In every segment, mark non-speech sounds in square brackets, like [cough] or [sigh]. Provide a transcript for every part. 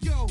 yo,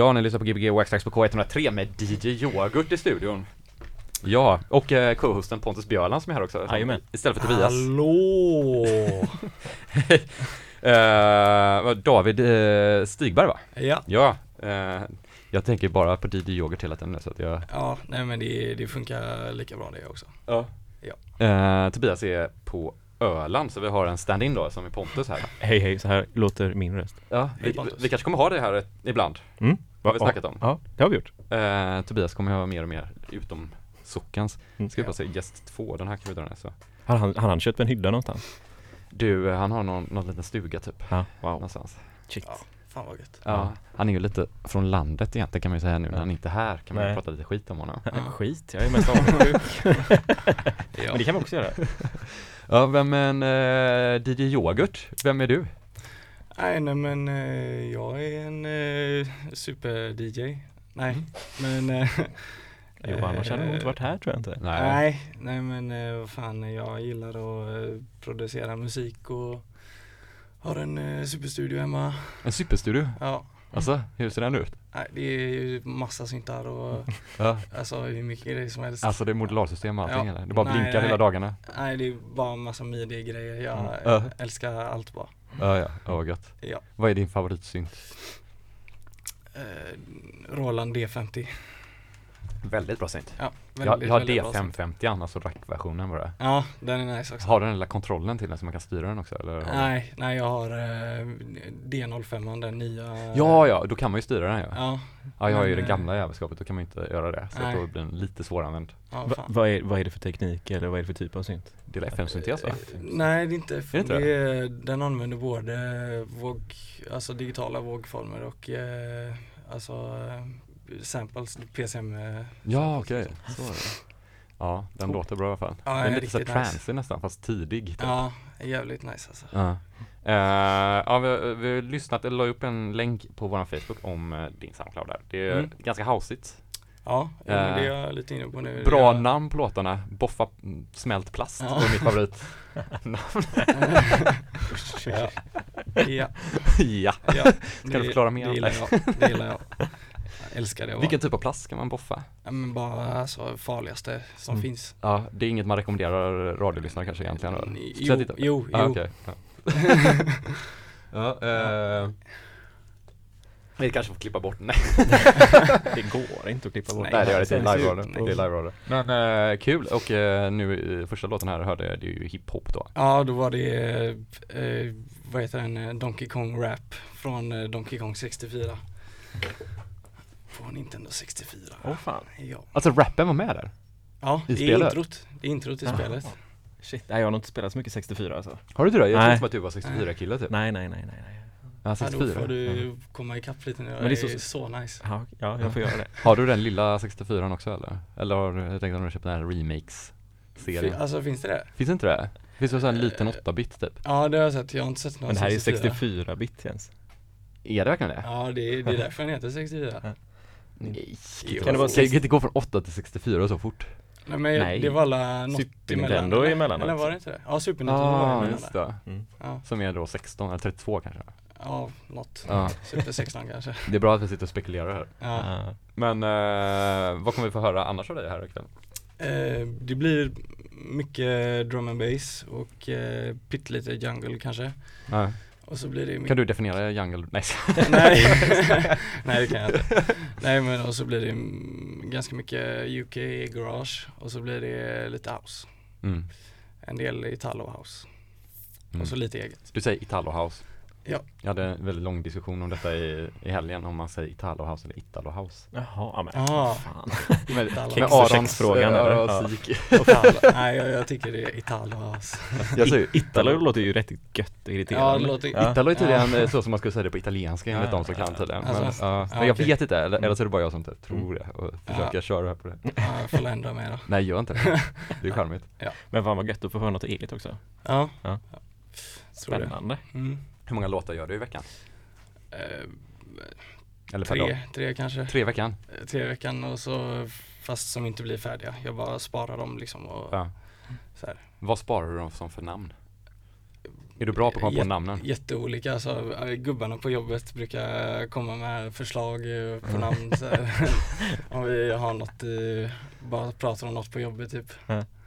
Ja, ni lyssnar på Gbg Waxtrax på K103 med DJ Yoghurt i studion. Ja, och eh, co-hosten Pontus Björland som är här också. Jajamän. Istället för Tobias. Hallå! [laughs] Eh, David eh, Stigberg va? Ja, Ja, eh, jag tänker bara på DJ Yoghurt hela tiden så att jag ja, nej men det, det funkar lika bra det också. Ja. Ja. Eh, Tobias är på Öland så vi har en stand-in då som är Pontus här. Hej hej, så här låter min röst. Ja, vi, Pontus. vi kanske kommer ha det här ett, ibland. Mm. Har vi snackat om. Ja, det har vi gjort. Eh, Tobias kommer ha mer och mer utom sockens. Mm. Ska vi bara säga gäst två, den här kan vi dra ner så. Har han, har han köpt en hydda någonstans? Du, eh, han har någon, någon liten stuga typ. Ja, wow. Någonstans. Shit. Ja, fan vad gött. Ja, han är ju lite från landet egentligen kan man ju säga nu när han inte är här kan man ju Nej. prata lite skit om honom. Ja. Skit, jag är mest avundsjuk. [laughs] Ja. Men det kan vi också göra. [laughs] Ja, vem men eh, DJ Yoghurt, vem är du? Nej, nej men eh, jag är en eh, super-DJ. Nej, men eh, Jo, annars hade han inte varit här tror jag inte. Nej, nej men eh, vad fan, jag gillar att eh, producera musik och har en eh, superstudio hemma. En superstudio? Ja, Alltså, hur ser den ut? nej, det är ju massa syntar och [laughs] Ja, alltså hur mycket grejer som helst. alltså det är modularsystem och allting Ja. eller? Det bara Nej, blinkar nej. hela dagarna? Nej, det är bara massa midi-grejer. Jag Mm. Ja. älskar allt bara. Ja, ja, ja vad gött. Ja. Vad är din favoritsynt? Eh, Roland D50. Väldigt bra synt. Ja, Jag, jag har väldigt bra synt. D550, alltså rackversionen bara. Ja, den är nice också. Har du den lilla kontrollen till den så man kan styra den också eller? har du- Nej, nej jag har eh, D05 den nya Ja, ja, då kan man ju styra den ja. Ja, Ja, jag har ju det eh, gamla jävelskapet, då kan man inte göra det. Så nej. då blir den lite svåranvänd. ja Va, vad, är, vad är det för teknik eller vad är det för typ av synt? Det är FM-syntes va? Eh, Nej det är inte, det inte det är, den använder både våg, alltså digitala vågformer och eh, alltså eh, samples, PCM eh, Ja, okej. Så är det. Ja, den Cool. låter bra i alla fall. Ja, den är lite så riktigt trancy nice. nästan, fast tidig. Typ. Ja, jävligt nice alltså Ja. Eh, ja, vi, vi har lyssnat, eller la upp en länk på vår Facebook om eh, din Soundcloud där. Det är Mm. ganska houseigt. Ja, men det är jag lite inne på nu Bra jag, namn på låtarna, Boffa smält plast Ja. var mitt favorit. [laughs] ja. ja, [laughs] ja. ja. Ska du förklara mer? Det gillar jag, det gillar jag Jag älskar det Vilken typ av plast kan man boffa? ja, men bara alltså farligaste som Mm. finns Ja, det är inget man rekommenderar radiolyssnare kanske egentligen då? Jo, jo, jo. okej. Ja. [laughs] ja, eh, Vi kanske får klippa bort, nej, [laughs] Det går inte att klippa bort. nej det gör det inte, Nej. det är live-radio Men eh, kul, och eh, nu i första låten här hörde jag, det är ju hiphop då Ja, då var det, eh, vad heter den, eh, Donkey Kong Rap från eh, Donkey Kong 64 På Nintendo 64 Åh fan. Ja, Alltså rappen var med där? ja I det är spelet? introt, det är introt i Jaha. spelet Shit, nej jag har nog inte spelat så mycket 64 alltså. Har du inte det? Jag tänkte som att du var 64-kille typ Nej, nej, nej, nej. nej. Ja, Ja, 64 då får du komma ikapp lite nu, Men det är är så- så, nice Ja, ja, jag får göra det. [laughs] Har du den lilla 64 också eller? Eller har du, jag tänkte om du köpt den här remakes-serien? Alltså finns det det? Finns inte det? Finns det så en liten 8-bit typ? Ja det har jag sett, jag har inte sett någon Men det här är 64 64-bit Jens. Är det verkligen det? Ja det är, det är därför den heter 64 Nej, Jo. kan det vara kan det inte gå från 8 till 64 så fort? Nej men Nej. det var alla något Super emellan, Nintendo eller? emellan Eller var det inte det? Ja Super Nintendo var ah, emellan just där. det. Mm. Ja, Som är då 16 eller 32 kanske? ja något Ja. Super 16 kanske Det är bra att vi sitter och spekulerar här. Ja Ah. Men eh, vad kommer vi få höra annars av dig här ikväll? Eh, det blir mycket drum and bass och eh, pyttelite jungle kanske. Ja. Och så blir det mycket Kan du definiera jungle? Nej, [laughs] Nej, [laughs] nej det kan jag inte. [laughs] Nej men och så blir det mm, ganska mycket UK garage och så blir det lite house. mm. En del Italo house Mm. och så lite eget. Du säger Italo House Ja. Jag hade en väldigt lång diskussion om detta i, i helgen om man säger Italo House eller Italo House Jaha, ja men Ah. fan. Med, med Arons eller? Ja. sik. Italo. [laughs] nej jag, jag tycker det är Italo house. Jag säger Italo låter ju rätt gött irriterande. Ja det låter Ja. Italo är tydligen eh, så som man skulle säga det på italienska enligt Ja, de som kan ja, tydligen. alltså, Men, ja, ja, men jag okej. vet inte, eller, Mm. eller så är det bara jag som inte tror det och försöker Ja. köra på det. Ja, jag får ändra mig då. Nej, gör inte det. Det är charmigt. [laughs] Men fan vad gött att få höra något eget också. Ja. Ja. Tror det. Spännande. Mm. Hur många låtar gör du i veckan? Eh, Eller per dag? tre, tre kanske. Tre i veckan? Eh, Tre i veckan och så fast som inte blir färdiga. Jag bara sparar dem liksom och Ja. så här. Vad sparar du dem som för namn? Är du bra på att komma på Jät- namnen? Jätteolika, alltså äh, gubbarna på jobbet brukar komma med förslag eh, på namn så här. [laughs] Om vi har något, eh, bara pratar om något på jobbet typ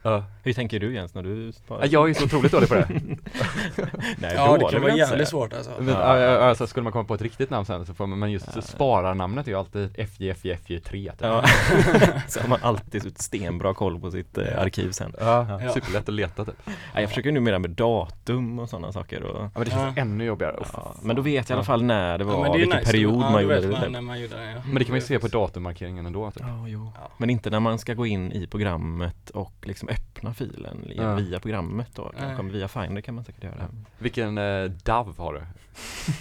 Ja. Hur tänker du Jens när du sparar? Ja, Jag är så otroligt dålig på det. [laughs] Nej, Ja det kan vara jävligt säga. svårt alltså. Men, Ja. alltså, skulle man komma på ett riktigt namn sen så får man, men just Ja. spararnamnet är ju alltid FJ, FJ, FJ 3 typ. Ja. [laughs] så har man alltid stenbra koll på sitt eh, arkiv sen. Ja, Ja. superlätt att leta typ. Ja, jag försöker numera med datum och sådana saker och, Ja, men det känns Ja. ännu jobbigare. Ja, Men då vet jag i alla fall när det var, det är vilken nice. period man gjorde vet det man typ. när man gjorde det ja. Men det kan man ju se på datummarkeringen ändå typ. Ja, jo. Ja. Men inte när man ska gå in i programmet och liksom öppna filen Ja. via programmet då. Nej. Kanske via Finder kan man säkert göra. Ja. Vilken eh, DAV har du?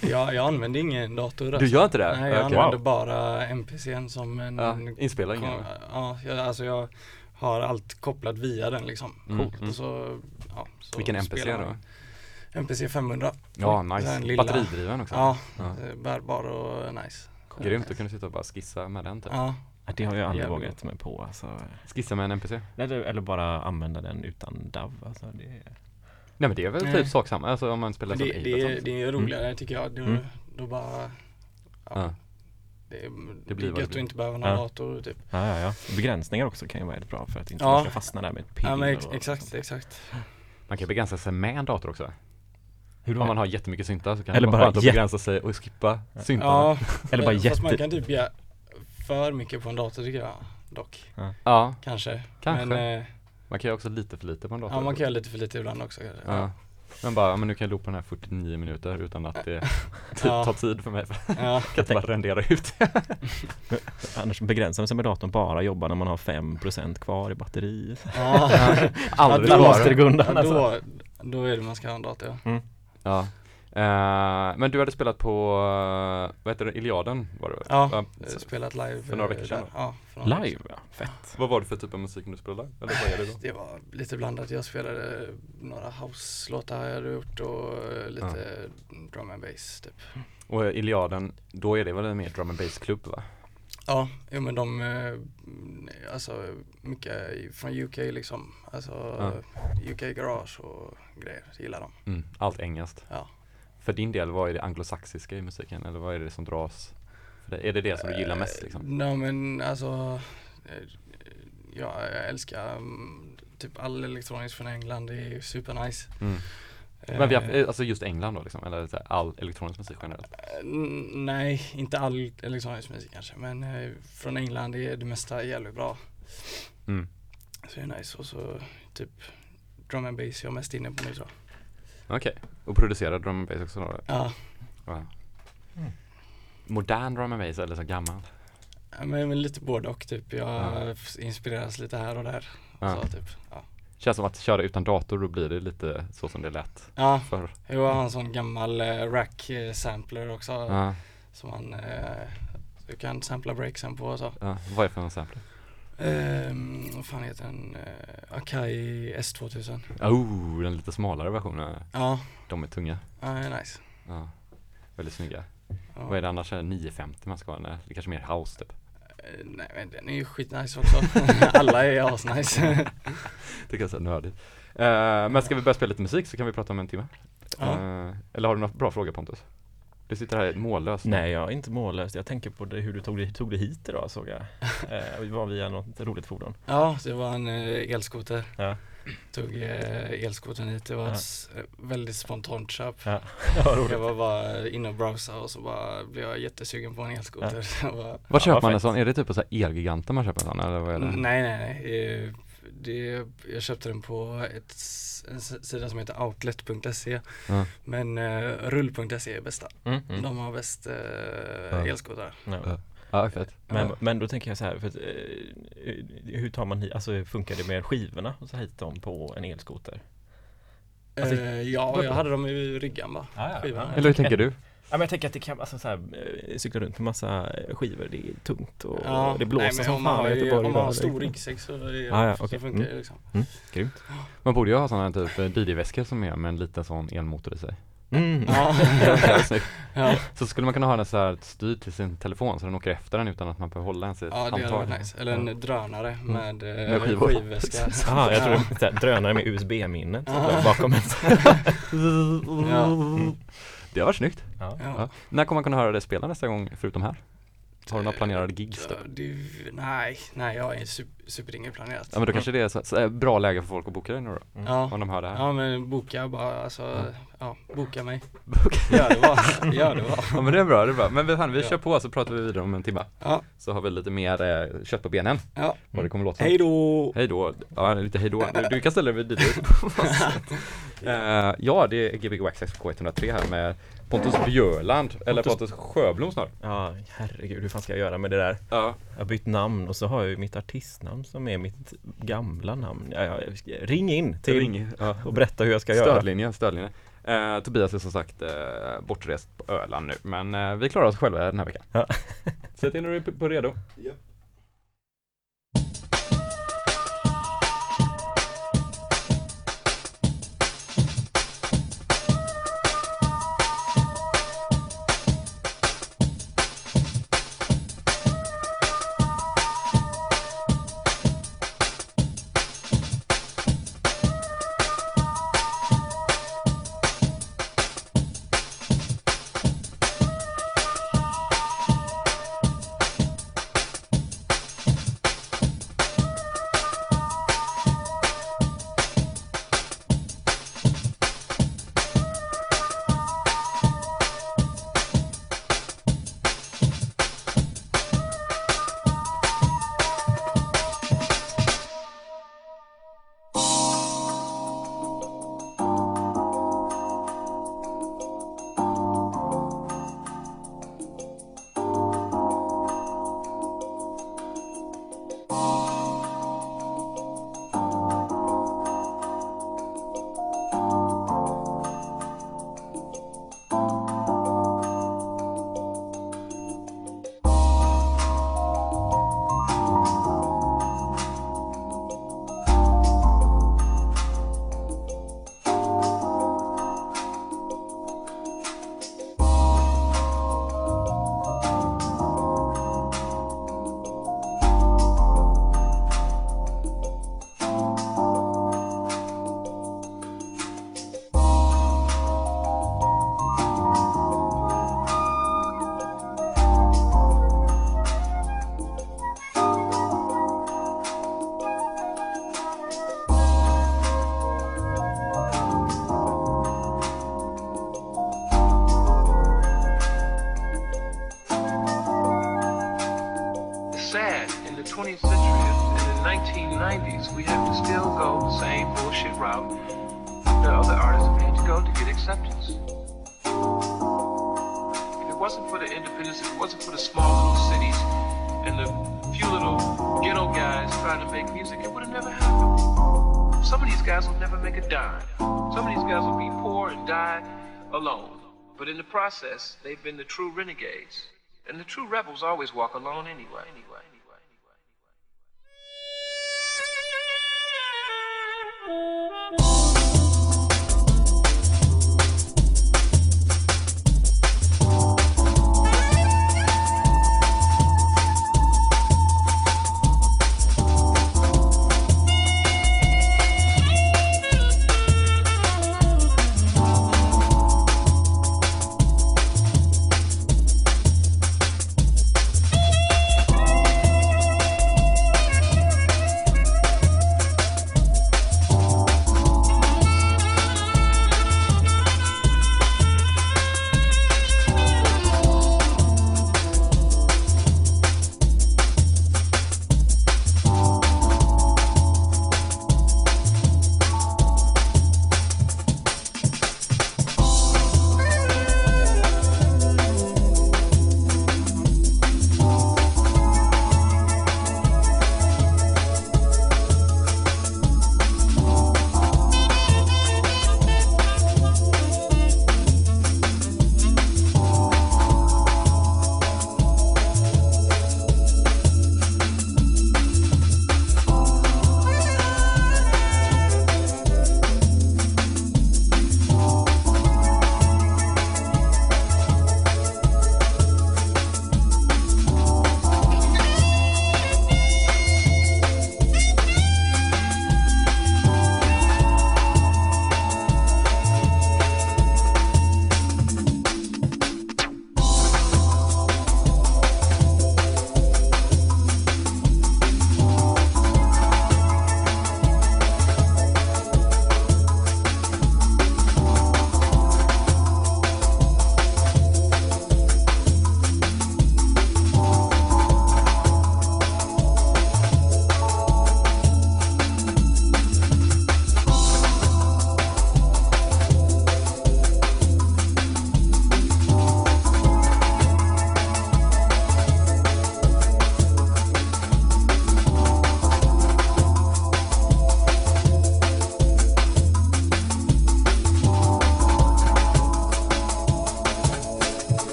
[laughs] Ja, jag använder ingen dator Du alltså. gör inte det? Nej, jag Okej. använder bara MPCn som en Ja, inspelningen. kom- Ja, jag, alltså jag har allt kopplat via den liksom. Mm, Coolt. mm. Så, ja, så Vilken MPC då? MPC 500. Ja, nice. lilla- Batteridriven också. Ja, Ja. bärbar och nice. Grymt, då kan du sitta och bara skissa med den typ. Ja, Det har jag aldrig Jävligt vågat mig på alltså. Skissa med en NPC. Eller, eller bara använda den utan DAV alltså. Det, Nej men det är väl typ sak samma, alltså om man spelar det, som det, är, det är roligare tycker jag. Då, Mm. då bara, ja, Ja. det, är, Det det, blir det gött att inte behöva någon Ja. dator typ. ja, ja, ja. Begränsningar också kan ju vara bra för att inte Ja. ska fastna där med ett piller Ja men ex, exakt, exakt. Man kan begränsa sig med en dator också. Hur Om då? man har jättemycket syntar så kan Eller man bara bara att jätte- begränsa sig och skippa syntarna. Ja, [laughs] Eller bara fast man jätte... kan typ för mycket på en dator tycker jag. dock. Ja, Kanske. Kanske. Men eh, man kan ju också lite för lite på en dator. ja, man kan göra lite för lite ibland också kanske. Ja. Men bara, men nu kan jag loopa den här 49 minuter utan att det [laughs] Ja. tar tid för mig. [laughs] Ja. kan inte bara rendera ut. [laughs] Annars begränsar man sig med datorn bara jobba när man har 5% kvar i batteri. Ja. Aldrig Ja, då- måste det gå undan Ja, alltså. då, då är det man ska ha en dator ja. Ja. Eh, men du hade spelat på, uh, vad heter det, Iliaden var det? Ja, Va? eh, spelat live För några eh, veckor sedan där. då? Ja, för några veckor Live ja, fett. Vad var det för typ av musik du spelade? Eller vad är det då? [laughs] Det var lite blandat. Jag spelade några house-låtar jag hade gjort och eh, lite drum and bass typ. Och eh, Iliaden, då är det väl en mer drum and bass klubb va? Ja, jo men de, eh, alltså mycket från UK liksom. Alltså Ja. UK Garage och grejer, gillar de. Mm, allt engelskt. Ja. För din del, vad är det anglosaxiska i musiken? Eller vad är det som dras? Dig? Är det det som du gillar mest liksom? Nej men alltså, eh, ja, jag älskar mm, typ all elektroniskt från England, det är ju supernice. Mm. Men vi har, Eh, alltså just England då liksom? Eller all elektronisk musik generellt? Nej, inte all elektronisk musik kanske, men eh, från England är det mesta jävligt bra. Mm. Så det är nice och så typ drum and bass jag är mest inne på nu tror jag. Okej, och producerar drum and bass också då? Ja, Ja. Mm. Modern drum and bass eller så gammal? Ja, men, men lite både och typ. Jag inspireras lite här och där. Ja. Så, typ. ja. Känns som att köra utan dator, då blir det lite så som det lät ja, förr. jag har en sån gammal eh, rack eh, sampler också. Ja, Som man eh, du kan sampla breaksen på och så. ja. Vad är det för en sampler? Ehm, vad fan heter den? Uh, Akai S2000. Oh, den lite smalare versionen. Ja, De är tunga. ja är nice. Ja. Väldigt snygga. Ja. Vad är det annars? Är det 950 man ska ha? Nej, Det är kanske mer house typ. Eh, nej men den är ju skitnice också. [laughs] Alla är asnice. [laughs] Det jag nördigt. Uh, men ska vi börja spela lite musik så kan vi prata om en timme. Ja. Eh, eller har du några bra frågor Pontus? Du sitter här mållös. Nej, jag är inte mållös. Jag tänker på det, hur du tog dig, tog hit idag såg jag. [laughs] Eh, det var via något roligt fordon. ja, det var en eh, elskoter. Ja. Tog eh, elskotern hit. Det var Ja. ett eh, väldigt spontant köp. Ja, [laughs] ja vad roligt. Jag var bara inne och browsa och så bara blev jag jättesugen på en elskoter. [laughs] Bara, Var köper vad man en sån? Är det typ på så här Elgiganten man köper en sån eller vad är det? nej, nej, nej. Eh, Det, jag köpte den på ett, en sida som heter outlet.se Ja. Men uh, rull.se är bästa. Mm, mm. De har bäst uh, Ja. elskotrar. Ja. Ja, fett. Men, Ja. men då tänker jag så här, för att, eh, hur tar man hit, alltså funkar det med skivorna och så hit dem på en elskoter? Alltså, Eh, ja, jag hade dem i ryggan va? Ja, ja. Skivan. Eller hur tänker du? Ja men jag tänker att det kan, alltså så här, eh, cykla runt med massa eh, skivor, det är tungt och Ja, det blåser nej, men som fan i Göteborg Om man har stor liksom. ryggsäck så, är, Ja, ja, så okej. funkar Mm. det liksom. Grymt. Man borde ju ha sådana typ eh, DJ-väskor som är med en liten sån elmotor i sig. Mm. Ja, [laughs] ja, så skulle man kunna ha den så här styrd till sin telefon så den åker efter den utan att man behöver hålla ens i ett ja det handtag. nice. Eller en drönare med, eh, Med skivor. skivväska. [laughs] Jaha, jag tror det är drönare med USB-minnet Ja. bakom en. [laughs] Ja. Det har varit snyggt. Ja. Ja. När kommer man kunna höra det spela nästa gång förutom här? Har du några planerade gigs då? Det, nej, nej jag inte super, super inget planerat. Ja men då kanske det är så, så är bra läge för folk att boka dig nu då? Mm. Ja, Om de hör det här. ja men boka bara, alltså, Ja. ja, boka mig. Boka. [laughs] Gör det bara, [laughs] gör det bara. Ja men det är bra, det är bra. Men vi, fan, vi Ja. kör på så pratar vi vidare om en timme. Ja, Så har vi lite mer eh, kött på benen. ja. Vad det kommer låta som. Hej då! Hej då. Ja, lite hej då. Du, du kan ställa dig vid DJ. [laughs] uh, ja, det är Gbg Waxxax K103 här med Pontus Björland, eller Pontus- Pontus Sjöblom snart. ja, herregud hur fan ska jag göra med det där? Ja. Jag har bytt namn och så har jag ju mitt artistnamn som är mitt gamla namn. Ja, ja, ring in till Ring, ja. och berätta hur jag ska göra. Stödlinjen, stödlinjen. Eh, Tobias är som sagt eh, bortrest på Öland nu, men eh, vi klarar oss själva den här veckan. Ja. [laughs] Sätt in när du är på- på redo. process, they've been the true renegades. And the true rebels always walk alone anyway.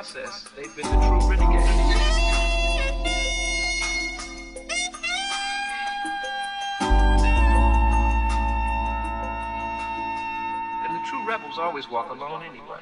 process, they've been the true renegades. And the true rebels always walk alone anyway.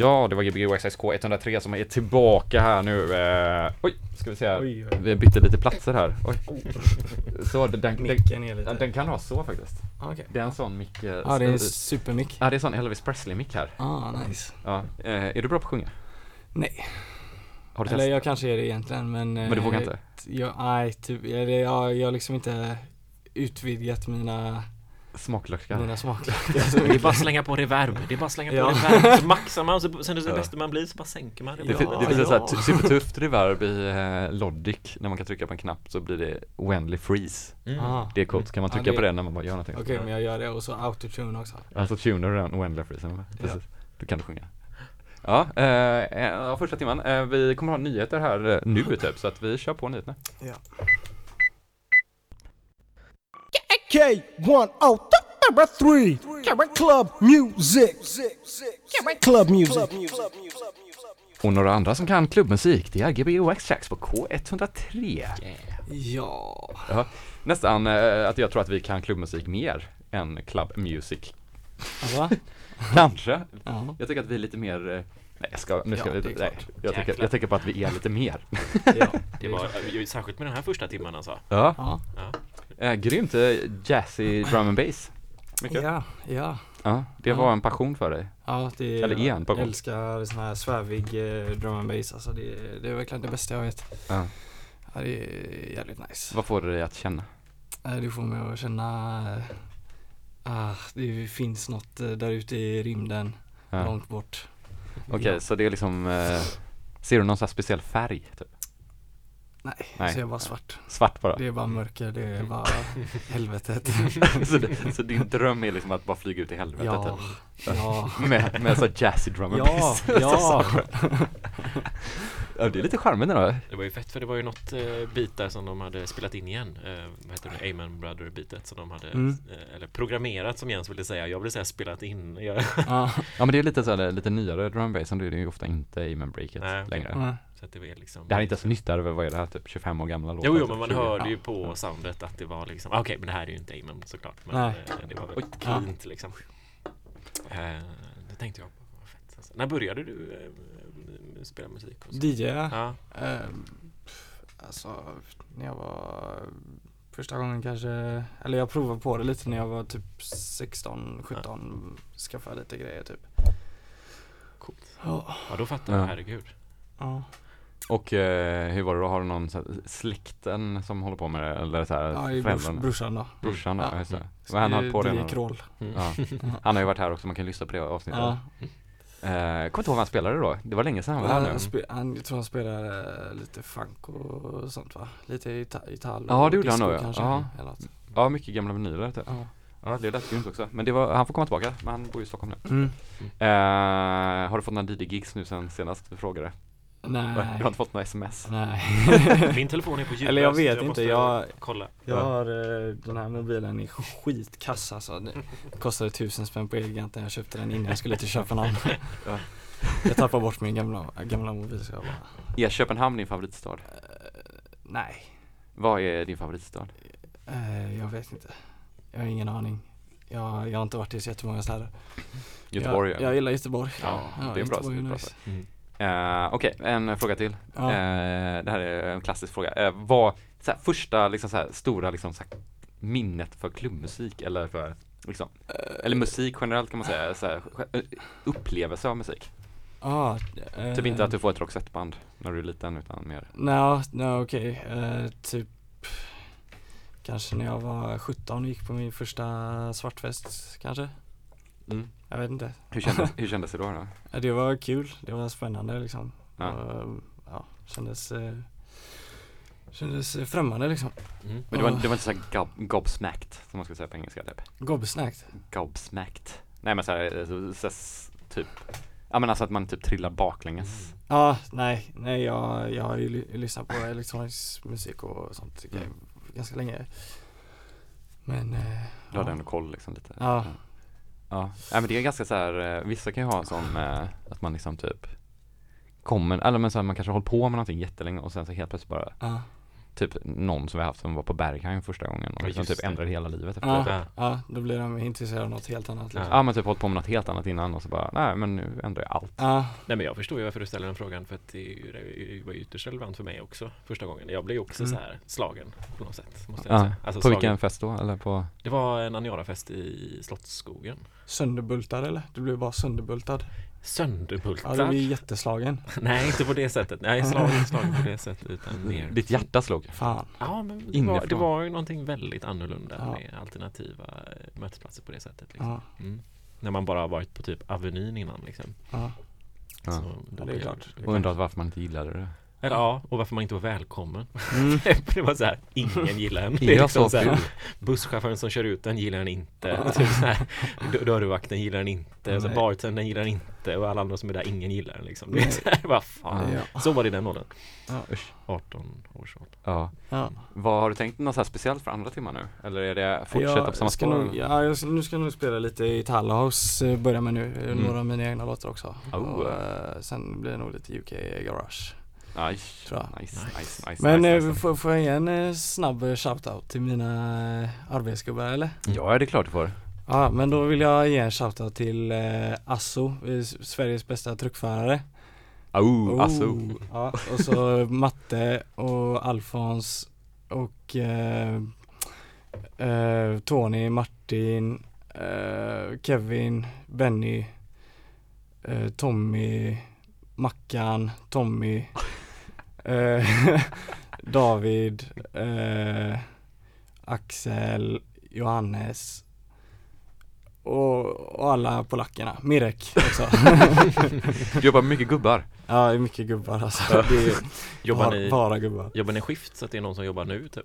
Ja, det var Gbg XXK 103 som är tillbaka här nu. Eh, oj, ska vi se här. Oj, oj. Vi bytte lite platser här. Oj. [laughs] Så den, den, den, den kan ha så faktiskt. Ah, Okej. Det är en sån mick. eh, Ja, det är en supermick. Ja, det är en sån Elvis Presley-mick här. Ah, nice. Ja. Eh, är du bra på att sjunga? Nej, Har du eller testat? jag kanske är det egentligen men... Men du vågar eh, inte? Jag, nej, typ, jag har liksom inte utvidgat mina, Smaklökar? mina smaklökar så Det är bara att slänga på reverb, det är bara att slänga på Ja. reverb, så [laughs] maxar man och så, sen det Ja. bästa man blir så bara sänker man Det, reverb. fin- det finns ett ja. sånt här t- supertufft reverb i eh, Logic när man kan trycka på en knapp så blir det oändlig freeze. Mm. Ah, Det är coolt, kan man Ja, trycka det- på det när man bara gör någonting? Okej, men jag gör det och så autotune också. Alltså tunar du den oändliga freezen, precis. Då kan du sjunga. Ja, eh, eh, första timman. Eh, vi kommer ha nyheter här eh, nu typ, så att vi kör på nyheterna. K103 Club Music Club Music Och några andra som kan klubbmusik, det är Gbg Wax Tracks på K103. Ja. Ja, nästan eh, att jag tror att vi kan klubbmusik mer än club music. Va? [laughs] Kanske. Ja. Jag tycker att vi är lite mer eh, Nej jag ska, nu ska Ja, vi, nej, jag tycker, Jäklar. jag tycker på att vi är lite mer. ja. Det var, särskilt med den här första timmen alltså. Ja, Ja. Eh, grymt eh, jazzy drum and bass. Mycket. Ja, ja. Ja, det Ja. var en passion för dig. Ja, det är, Eller är jag älskar sån här svävig eh, drum and bass alltså det, det är verkligen det bästa jag vet. Ja. Ja, det är jävligt nice. Vad får det dig att känna? Eh, Det får mig att känna eh, ah, det finns något eh, där ute i rymden, Ja. långt bort. Okej, så det är liksom eh, Ser du någon sån här speciell färg? Typ? Nej, Nej. så är bara svart. Svart bara? Det är bara mörker, det är bara [laughs] helvetet. [laughs] så, det, så din dröm är liksom att bara flyga ut i helvetet? Ja, typ? ja, [laughs] Med, med så jazzy drum and ja, bass? ja. ja, det är lite charmigt ändå Det var ju fett för det var ju något eh, bit där som de hade spelat in igen. Eh, vad heter det? Amen Brother bitet som de hade Mm. eh, eller programmerat som Jens ville säga. Jag ville säga spelat in. [laughs] Ja. Ja men det är lite så här, lite nyare drum bass, då är det ju ofta inte Amen Breaket Nej, längre ja. så att det var liksom Det här är inte så nytt, det här är- vad är det här, typ 25 år gamla låtar? Jo, jo typ men man 20. hörde ju Ja. på soundet att det var liksom Okej men det här är ju inte Amen såklart Men Nej. eh, det var Oj. väldigt cleant liksom eh, Det tänkte jag på, vad fett alltså. När började du eh, spela musik? Och så? DJ Ja, Ehm, Alltså när jag var första gången kanske, eller jag provade på det lite när jag var typ 16, 17, skaffade lite grejer typ. coolt Ja. Ja då fattar Ja. jag, herregud Ja, Och eh, hur var det då? Har du någon så här, släkten som håller på med det? Eller så här, ja föräldrarna? brorsan då. Brorsan då, Ja. just det. Vad han höll på det det är då? krål. Mm. Ja. [laughs] Han har ju varit här också, man kan lyssna på det avsnittet. Ja. Eh, kommer inte ihåg vad han spelade då. Det var länge sedan han var här nu. han, jag tror han spelade lite funk och sånt va? Lite ita, Italo Ja, och det gjorde han nog, ja. Ja. Ja, mycket gamla vinyler typ. Ja. Ja, det lät grymt också. Men det var, han får komma tillbaka, men han bor ju i Stockholm nu. Mm. Eh, har du fått några DJ-gigs nu sen senast du frågade? Nej. Du har inte fått några sms? Nej. [laughs] Min telefon är på ljudlös Eller jag vet så inte, jag- Kolla Jag har eh, den här mobilen i skitkass alltså. Det kostade tusen spänn på Elgiganten. Jag köpte den innan jag skulle till Köpenhamn. Ja. Jag tappade bort min gamla, gamla mobil så jag bara, Är Köpenhamn din favoritstad? eh, nej, Vad är din favoritstad? eh, jag vet inte. Jag har ingen aning. Jag, jag har inte varit i så jättemånga städer. Göteborg? Jag, jag gillar Göteborg. Ja, det är en bra, Göteborg är bra nice. Mm. Eh, Okej, en fråga till. Ja. Eh, det här är en klassisk fråga. Eh, vad, så här, första liksom, så här, stora liksom, så här, minnet för klubbmusik eller för liksom, eller musik generellt kan man säga, så här, eh, upplevelse av musik. Ah, Typ inte att du får ett Roxette-band när du är liten utan mer Nej, nej okej. Eh, typ kanske när jag var 17 och gick på min första svartfest kanske. mm. Jag vet inte. hur, kändes, [laughs] hur kändes det då? då? Ja, Det var kul, det var spännande liksom. Ja. Och, ja, kändes, eh, kändes eh, främmande liksom. Mm. Men det var, Ah. det var inte såhär gob, gobsmacked som man ska säga på engelska typ Gobsnacked. Gobsmacked Nej men såhär, så, så, så, typ Ja men alltså att man typ trillar baklänges Ja, nej, nej jag, jag har ju ly- lyssnat på elektronisk musik och sånt Mm. mm. ganska länge. Men, eh, Du hade ja. ändå koll liksom lite Ja. Ja, Nej, men det är ganska så här, eh, vissa kan ju ha en sån eh, att man liksom typ kommer, eller men så här, man kanske har hållit på med någonting jättelänge och sen så helt plötsligt bara Ja, Typ någon som vi haft som var på Berghain första gången och liksom typ ändrade hela livet efter ja, det. Ja. då blir de intresserade av något helt annat liksom. Ja men typ hållit på med något helt annat innan och så bara, nej men nu ändrar jag allt Ja, Nej men jag förstår ju varför du ställer den frågan för att det, är ju, det var ju ytterst relevant för mig också första gången. Jag blev ju också Mm. så här slagen på något sätt. Måste jag Ja, säga. Alltså På slagen. vilken fest då? Eller på? Det var en Aniara-fest i Slottsskogen. sönderbultad eller? Du blev bara sönderbultad. Sönderbultad? Ja, du blir jätteslagen. [laughs] Nej inte på det sättet. Nej slagen, slagen på det [laughs] sättet utan mer. Ditt hjärta slog? Fan. Ja men det var, det var ju någonting väldigt annorlunda Ja. med alternativa eh, mötesplatser på det sättet. Liksom. Ja, Mm. När man bara har varit på typ Avenyn innan liksom. ja. Så Ja, det är klart. Och undrat varför man inte gillade det Eller ja, och varför man inte var välkommen. Mm. [laughs] det var så här, ingen gillar en. [laughs] Det är liksom så här, busschauffören som kör ut den gillar den inte. [laughs] Typ så här, dör- dörrvakten gillar den inte. Och så bartendern gillar den inte. Och alla andra som är där, ingen gillar den liksom. Det är så här, vad fan. Ja. Så var det i den åldern. Ja. Usch. 18 års ålder. Ja Ja. Vad har du tänkt något så här speciellt för andra timmar nu? Eller är det fortsätta på samma spår? ja, jag ska, nu ska jag nog spela lite i Italo House, eh, börja med nu, Mm. några av mina egna låtar också. Oh. Och, eh, sen blir det nog lite UK Garage. Nice, Tror jag. nice, Nice. nice, nice, Men nice, eh, nice. får, får jag ge en eh, snabb eh, shoutout till mina arbetsgubbar eller? Ja det är klart du får Ja, men då vill jag ge en shoutout till eh, Asso, Sveriges bästa truckförare. Oh, alltså Ja, och så [laughs] Matte och Alfons och eh, eh, Tony, Martin, eh, Kevin, Benny eh, Tommy, Mackan, Tommy, [laughs] [laughs] David, eh, Axel, Johannes och, och alla polackerna, Mirek också. Du jobbar mycket gubbar. ja, det är mycket gubbar alltså. Det är [laughs] Jobbar bara, ni, bara gubbar. jobbar ni skift så att det är någon som jobbar nu typ?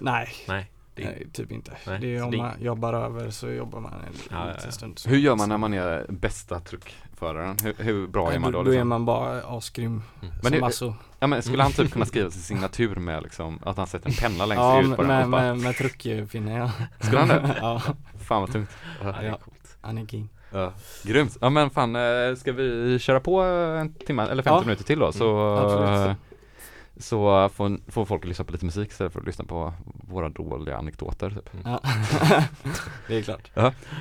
Nej, Nej, det är, nej typ inte. Nej, det är om det- man jobbar över så jobbar man en Ja, ja, liten ja. stund. Hur gör man när man är bästa truckföraren? Hur, hur bra är man då? Då är Liksom? man bara asgrym. Mm. Men som det- Asso. Ja men skulle han typ kunna [laughs] skriva sin signatur med liksom, att han sätter en penna längst Ja, ut på med, den bara, med, med truckfinne ja. Skulle han det? [laughs] ja, fan vad tungt. ja, det är Ja. coolt. han är king. Ja, grymt. Ja men fan, eh, ska vi köra på en timme eller 50 Ja. minuter till då? Så, eh, så får, får folk lyssna på lite musik istället för att lyssna på våra dåliga anekdoter typ. Ja. [laughs] det är klart.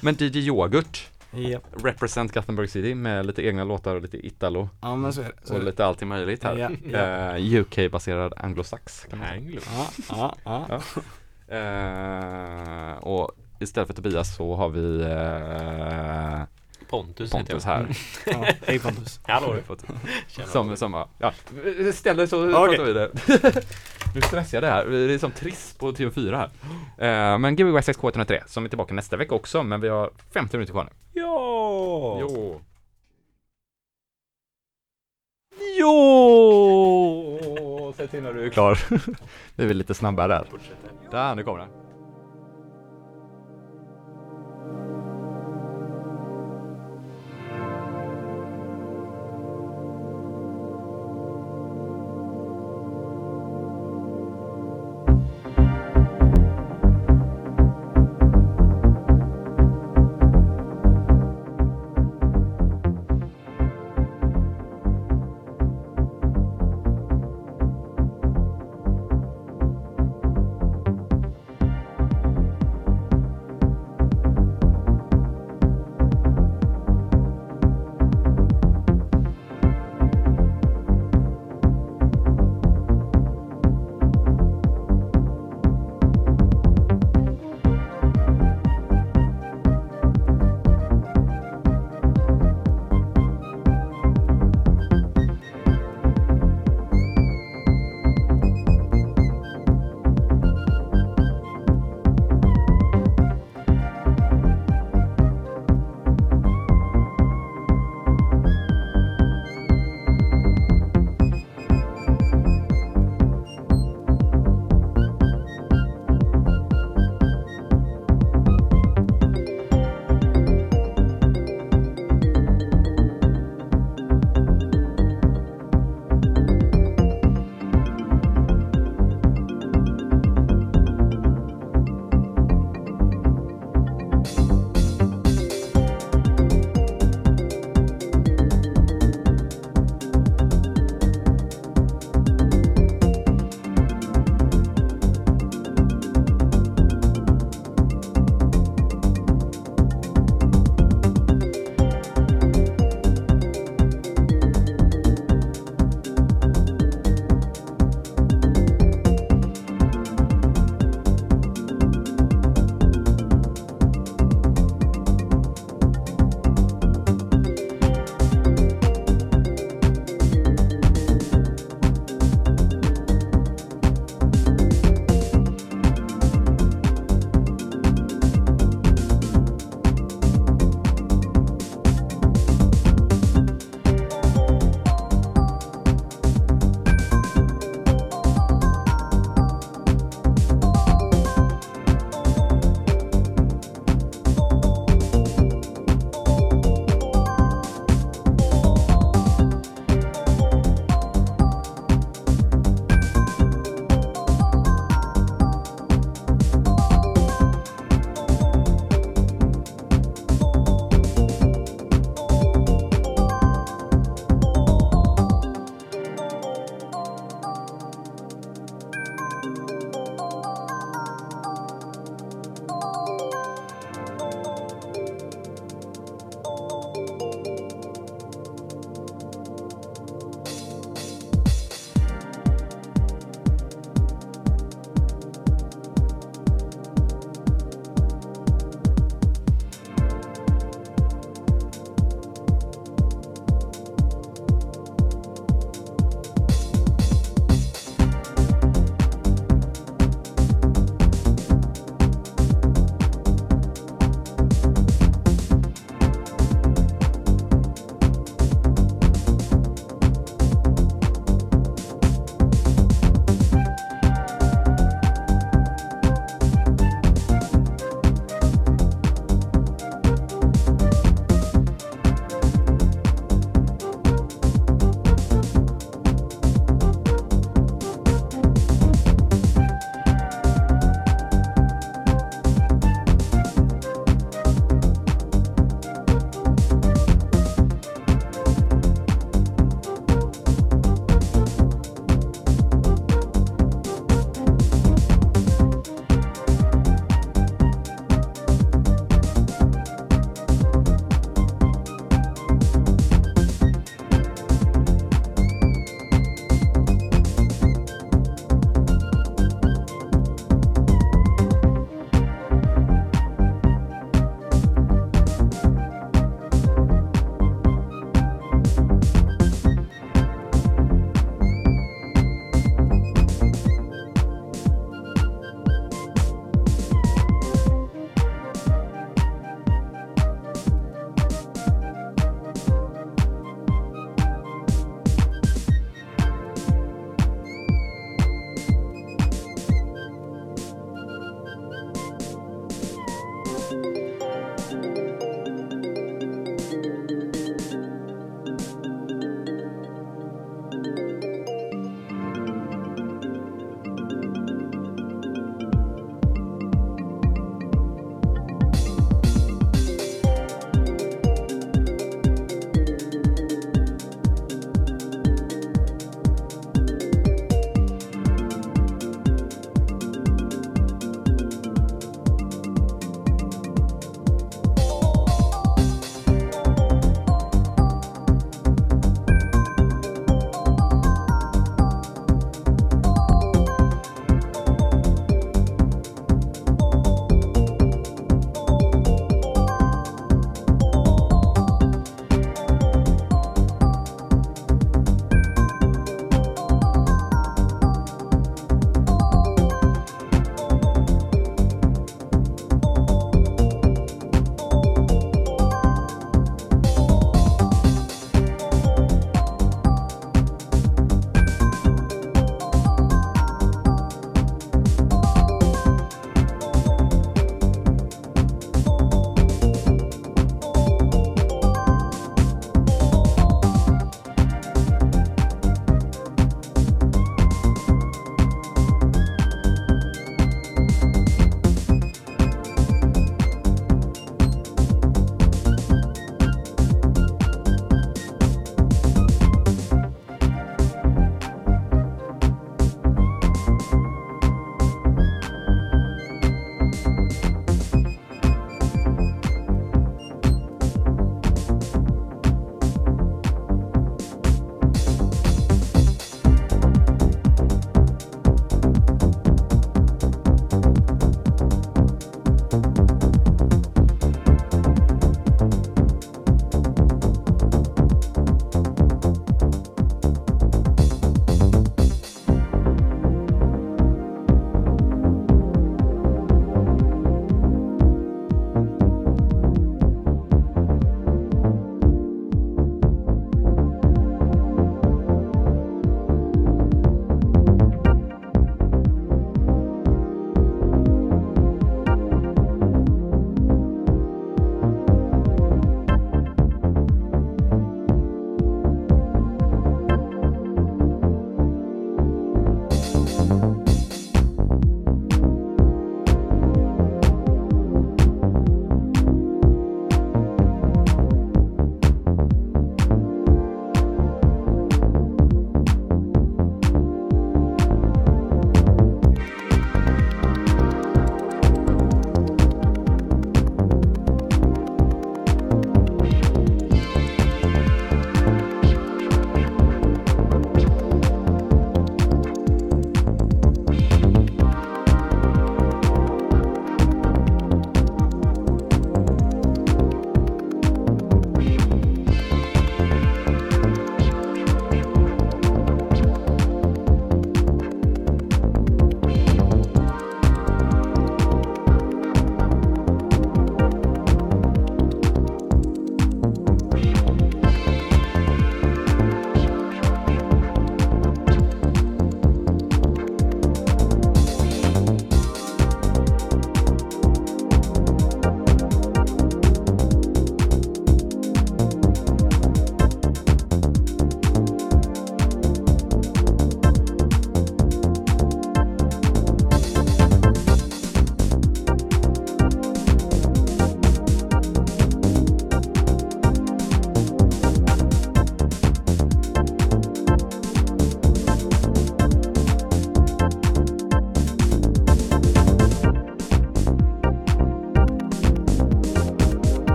Men DJ Yoghurt, Japp. represent Gothenburg City med lite egna låtar och lite Italo Ja men så är det. Så och lite allt möjligt här. Ja, ja. Eh, UK-baserad anglosax kan man säga. Anglo. Ja, ja, ja. Eh, och istället för Tobias så har vi eh, Pontus, Pontus här. [laughs] ja. Hej Pontus. [laughs] Hallå. [laughs] Som, som, ja, ställ dig så Okej. pratar vi det. Nu stressar jag det här, det är som triss på TV4 här. Eh, men Gbg 6K103 som är tillbaka nästa vecka också, men vi har 50 minuter kvar nu. Ja! Jo! Jo! Säg till när du är klar. Vi är väl lite snabbare där. Där, nu kommer den.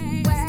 west, west.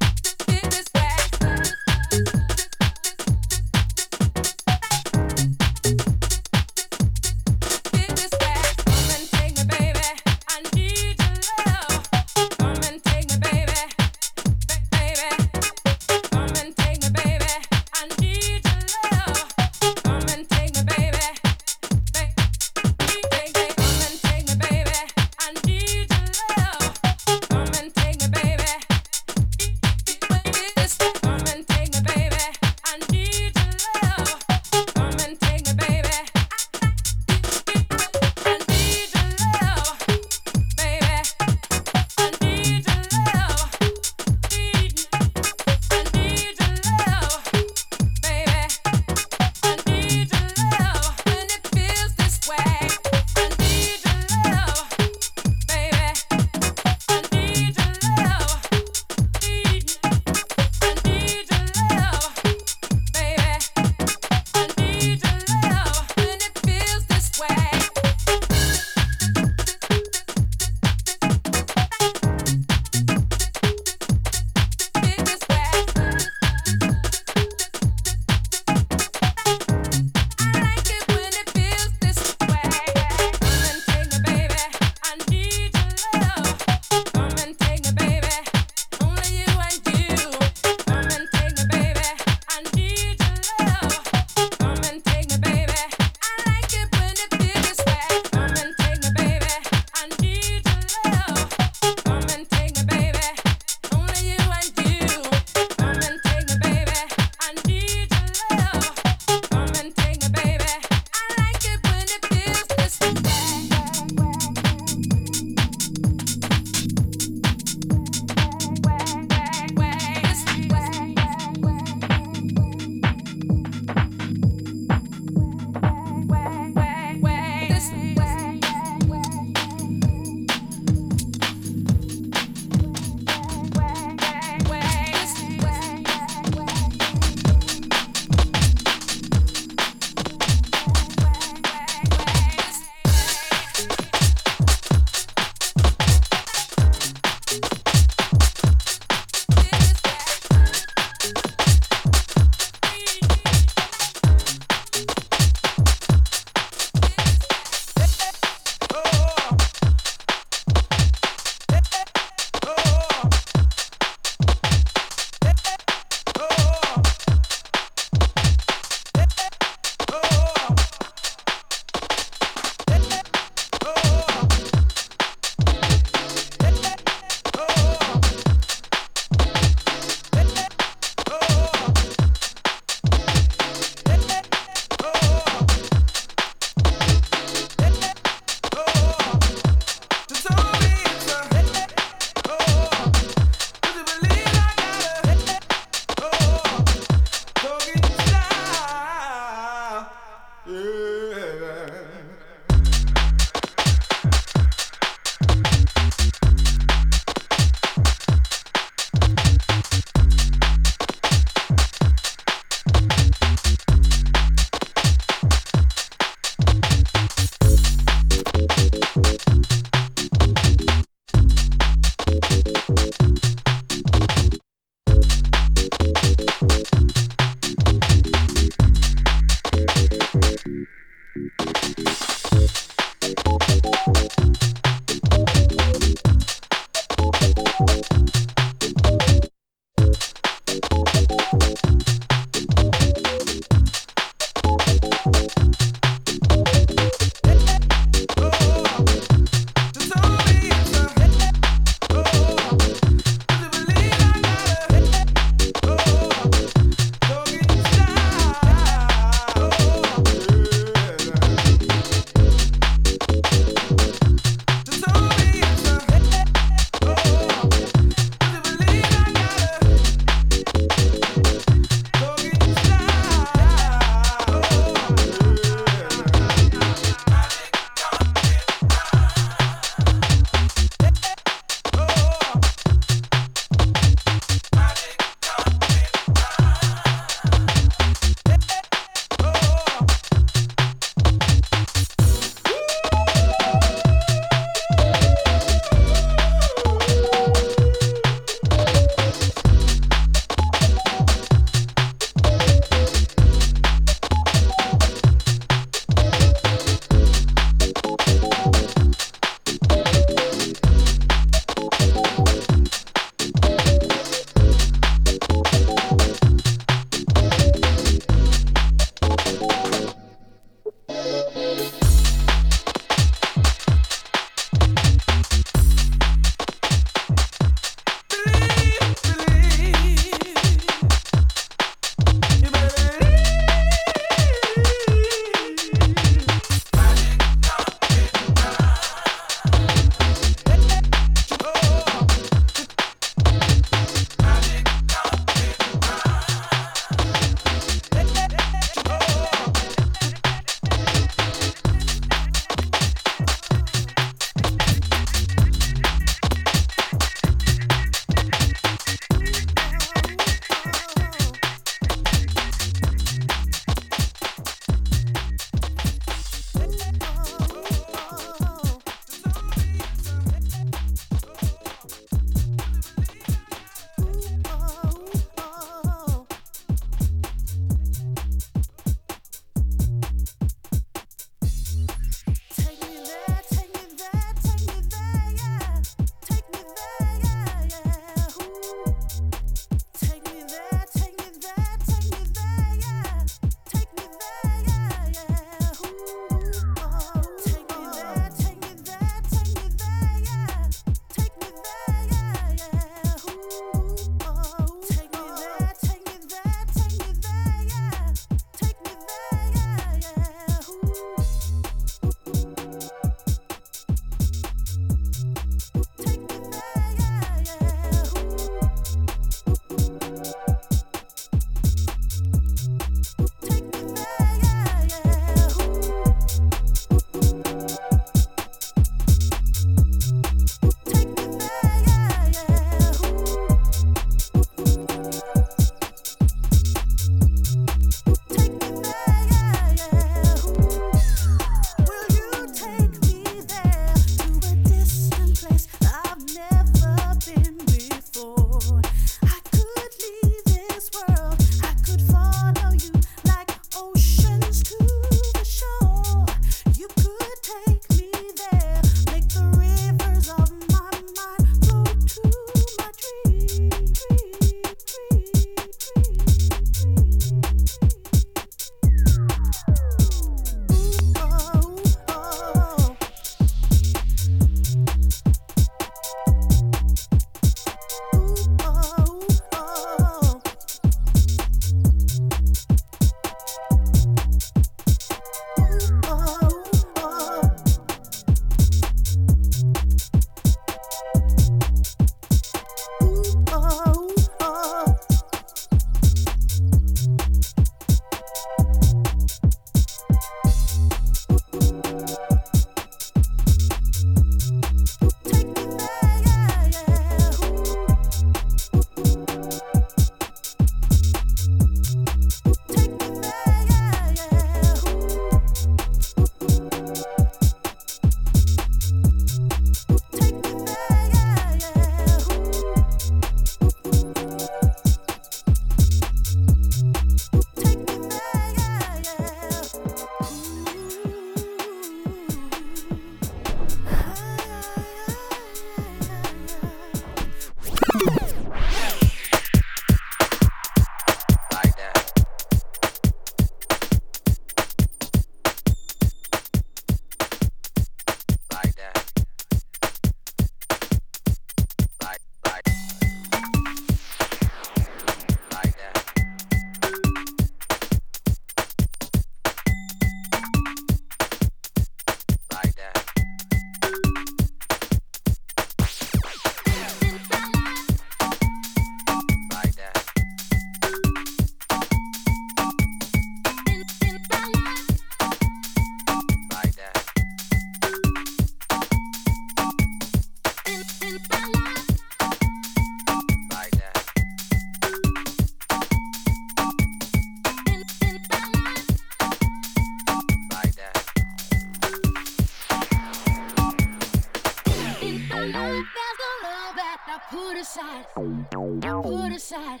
Put aside,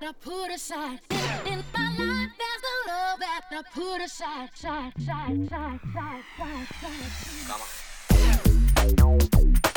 I put aside. In, in my life, there's a love that I put aside, side, side, side, side, side, side.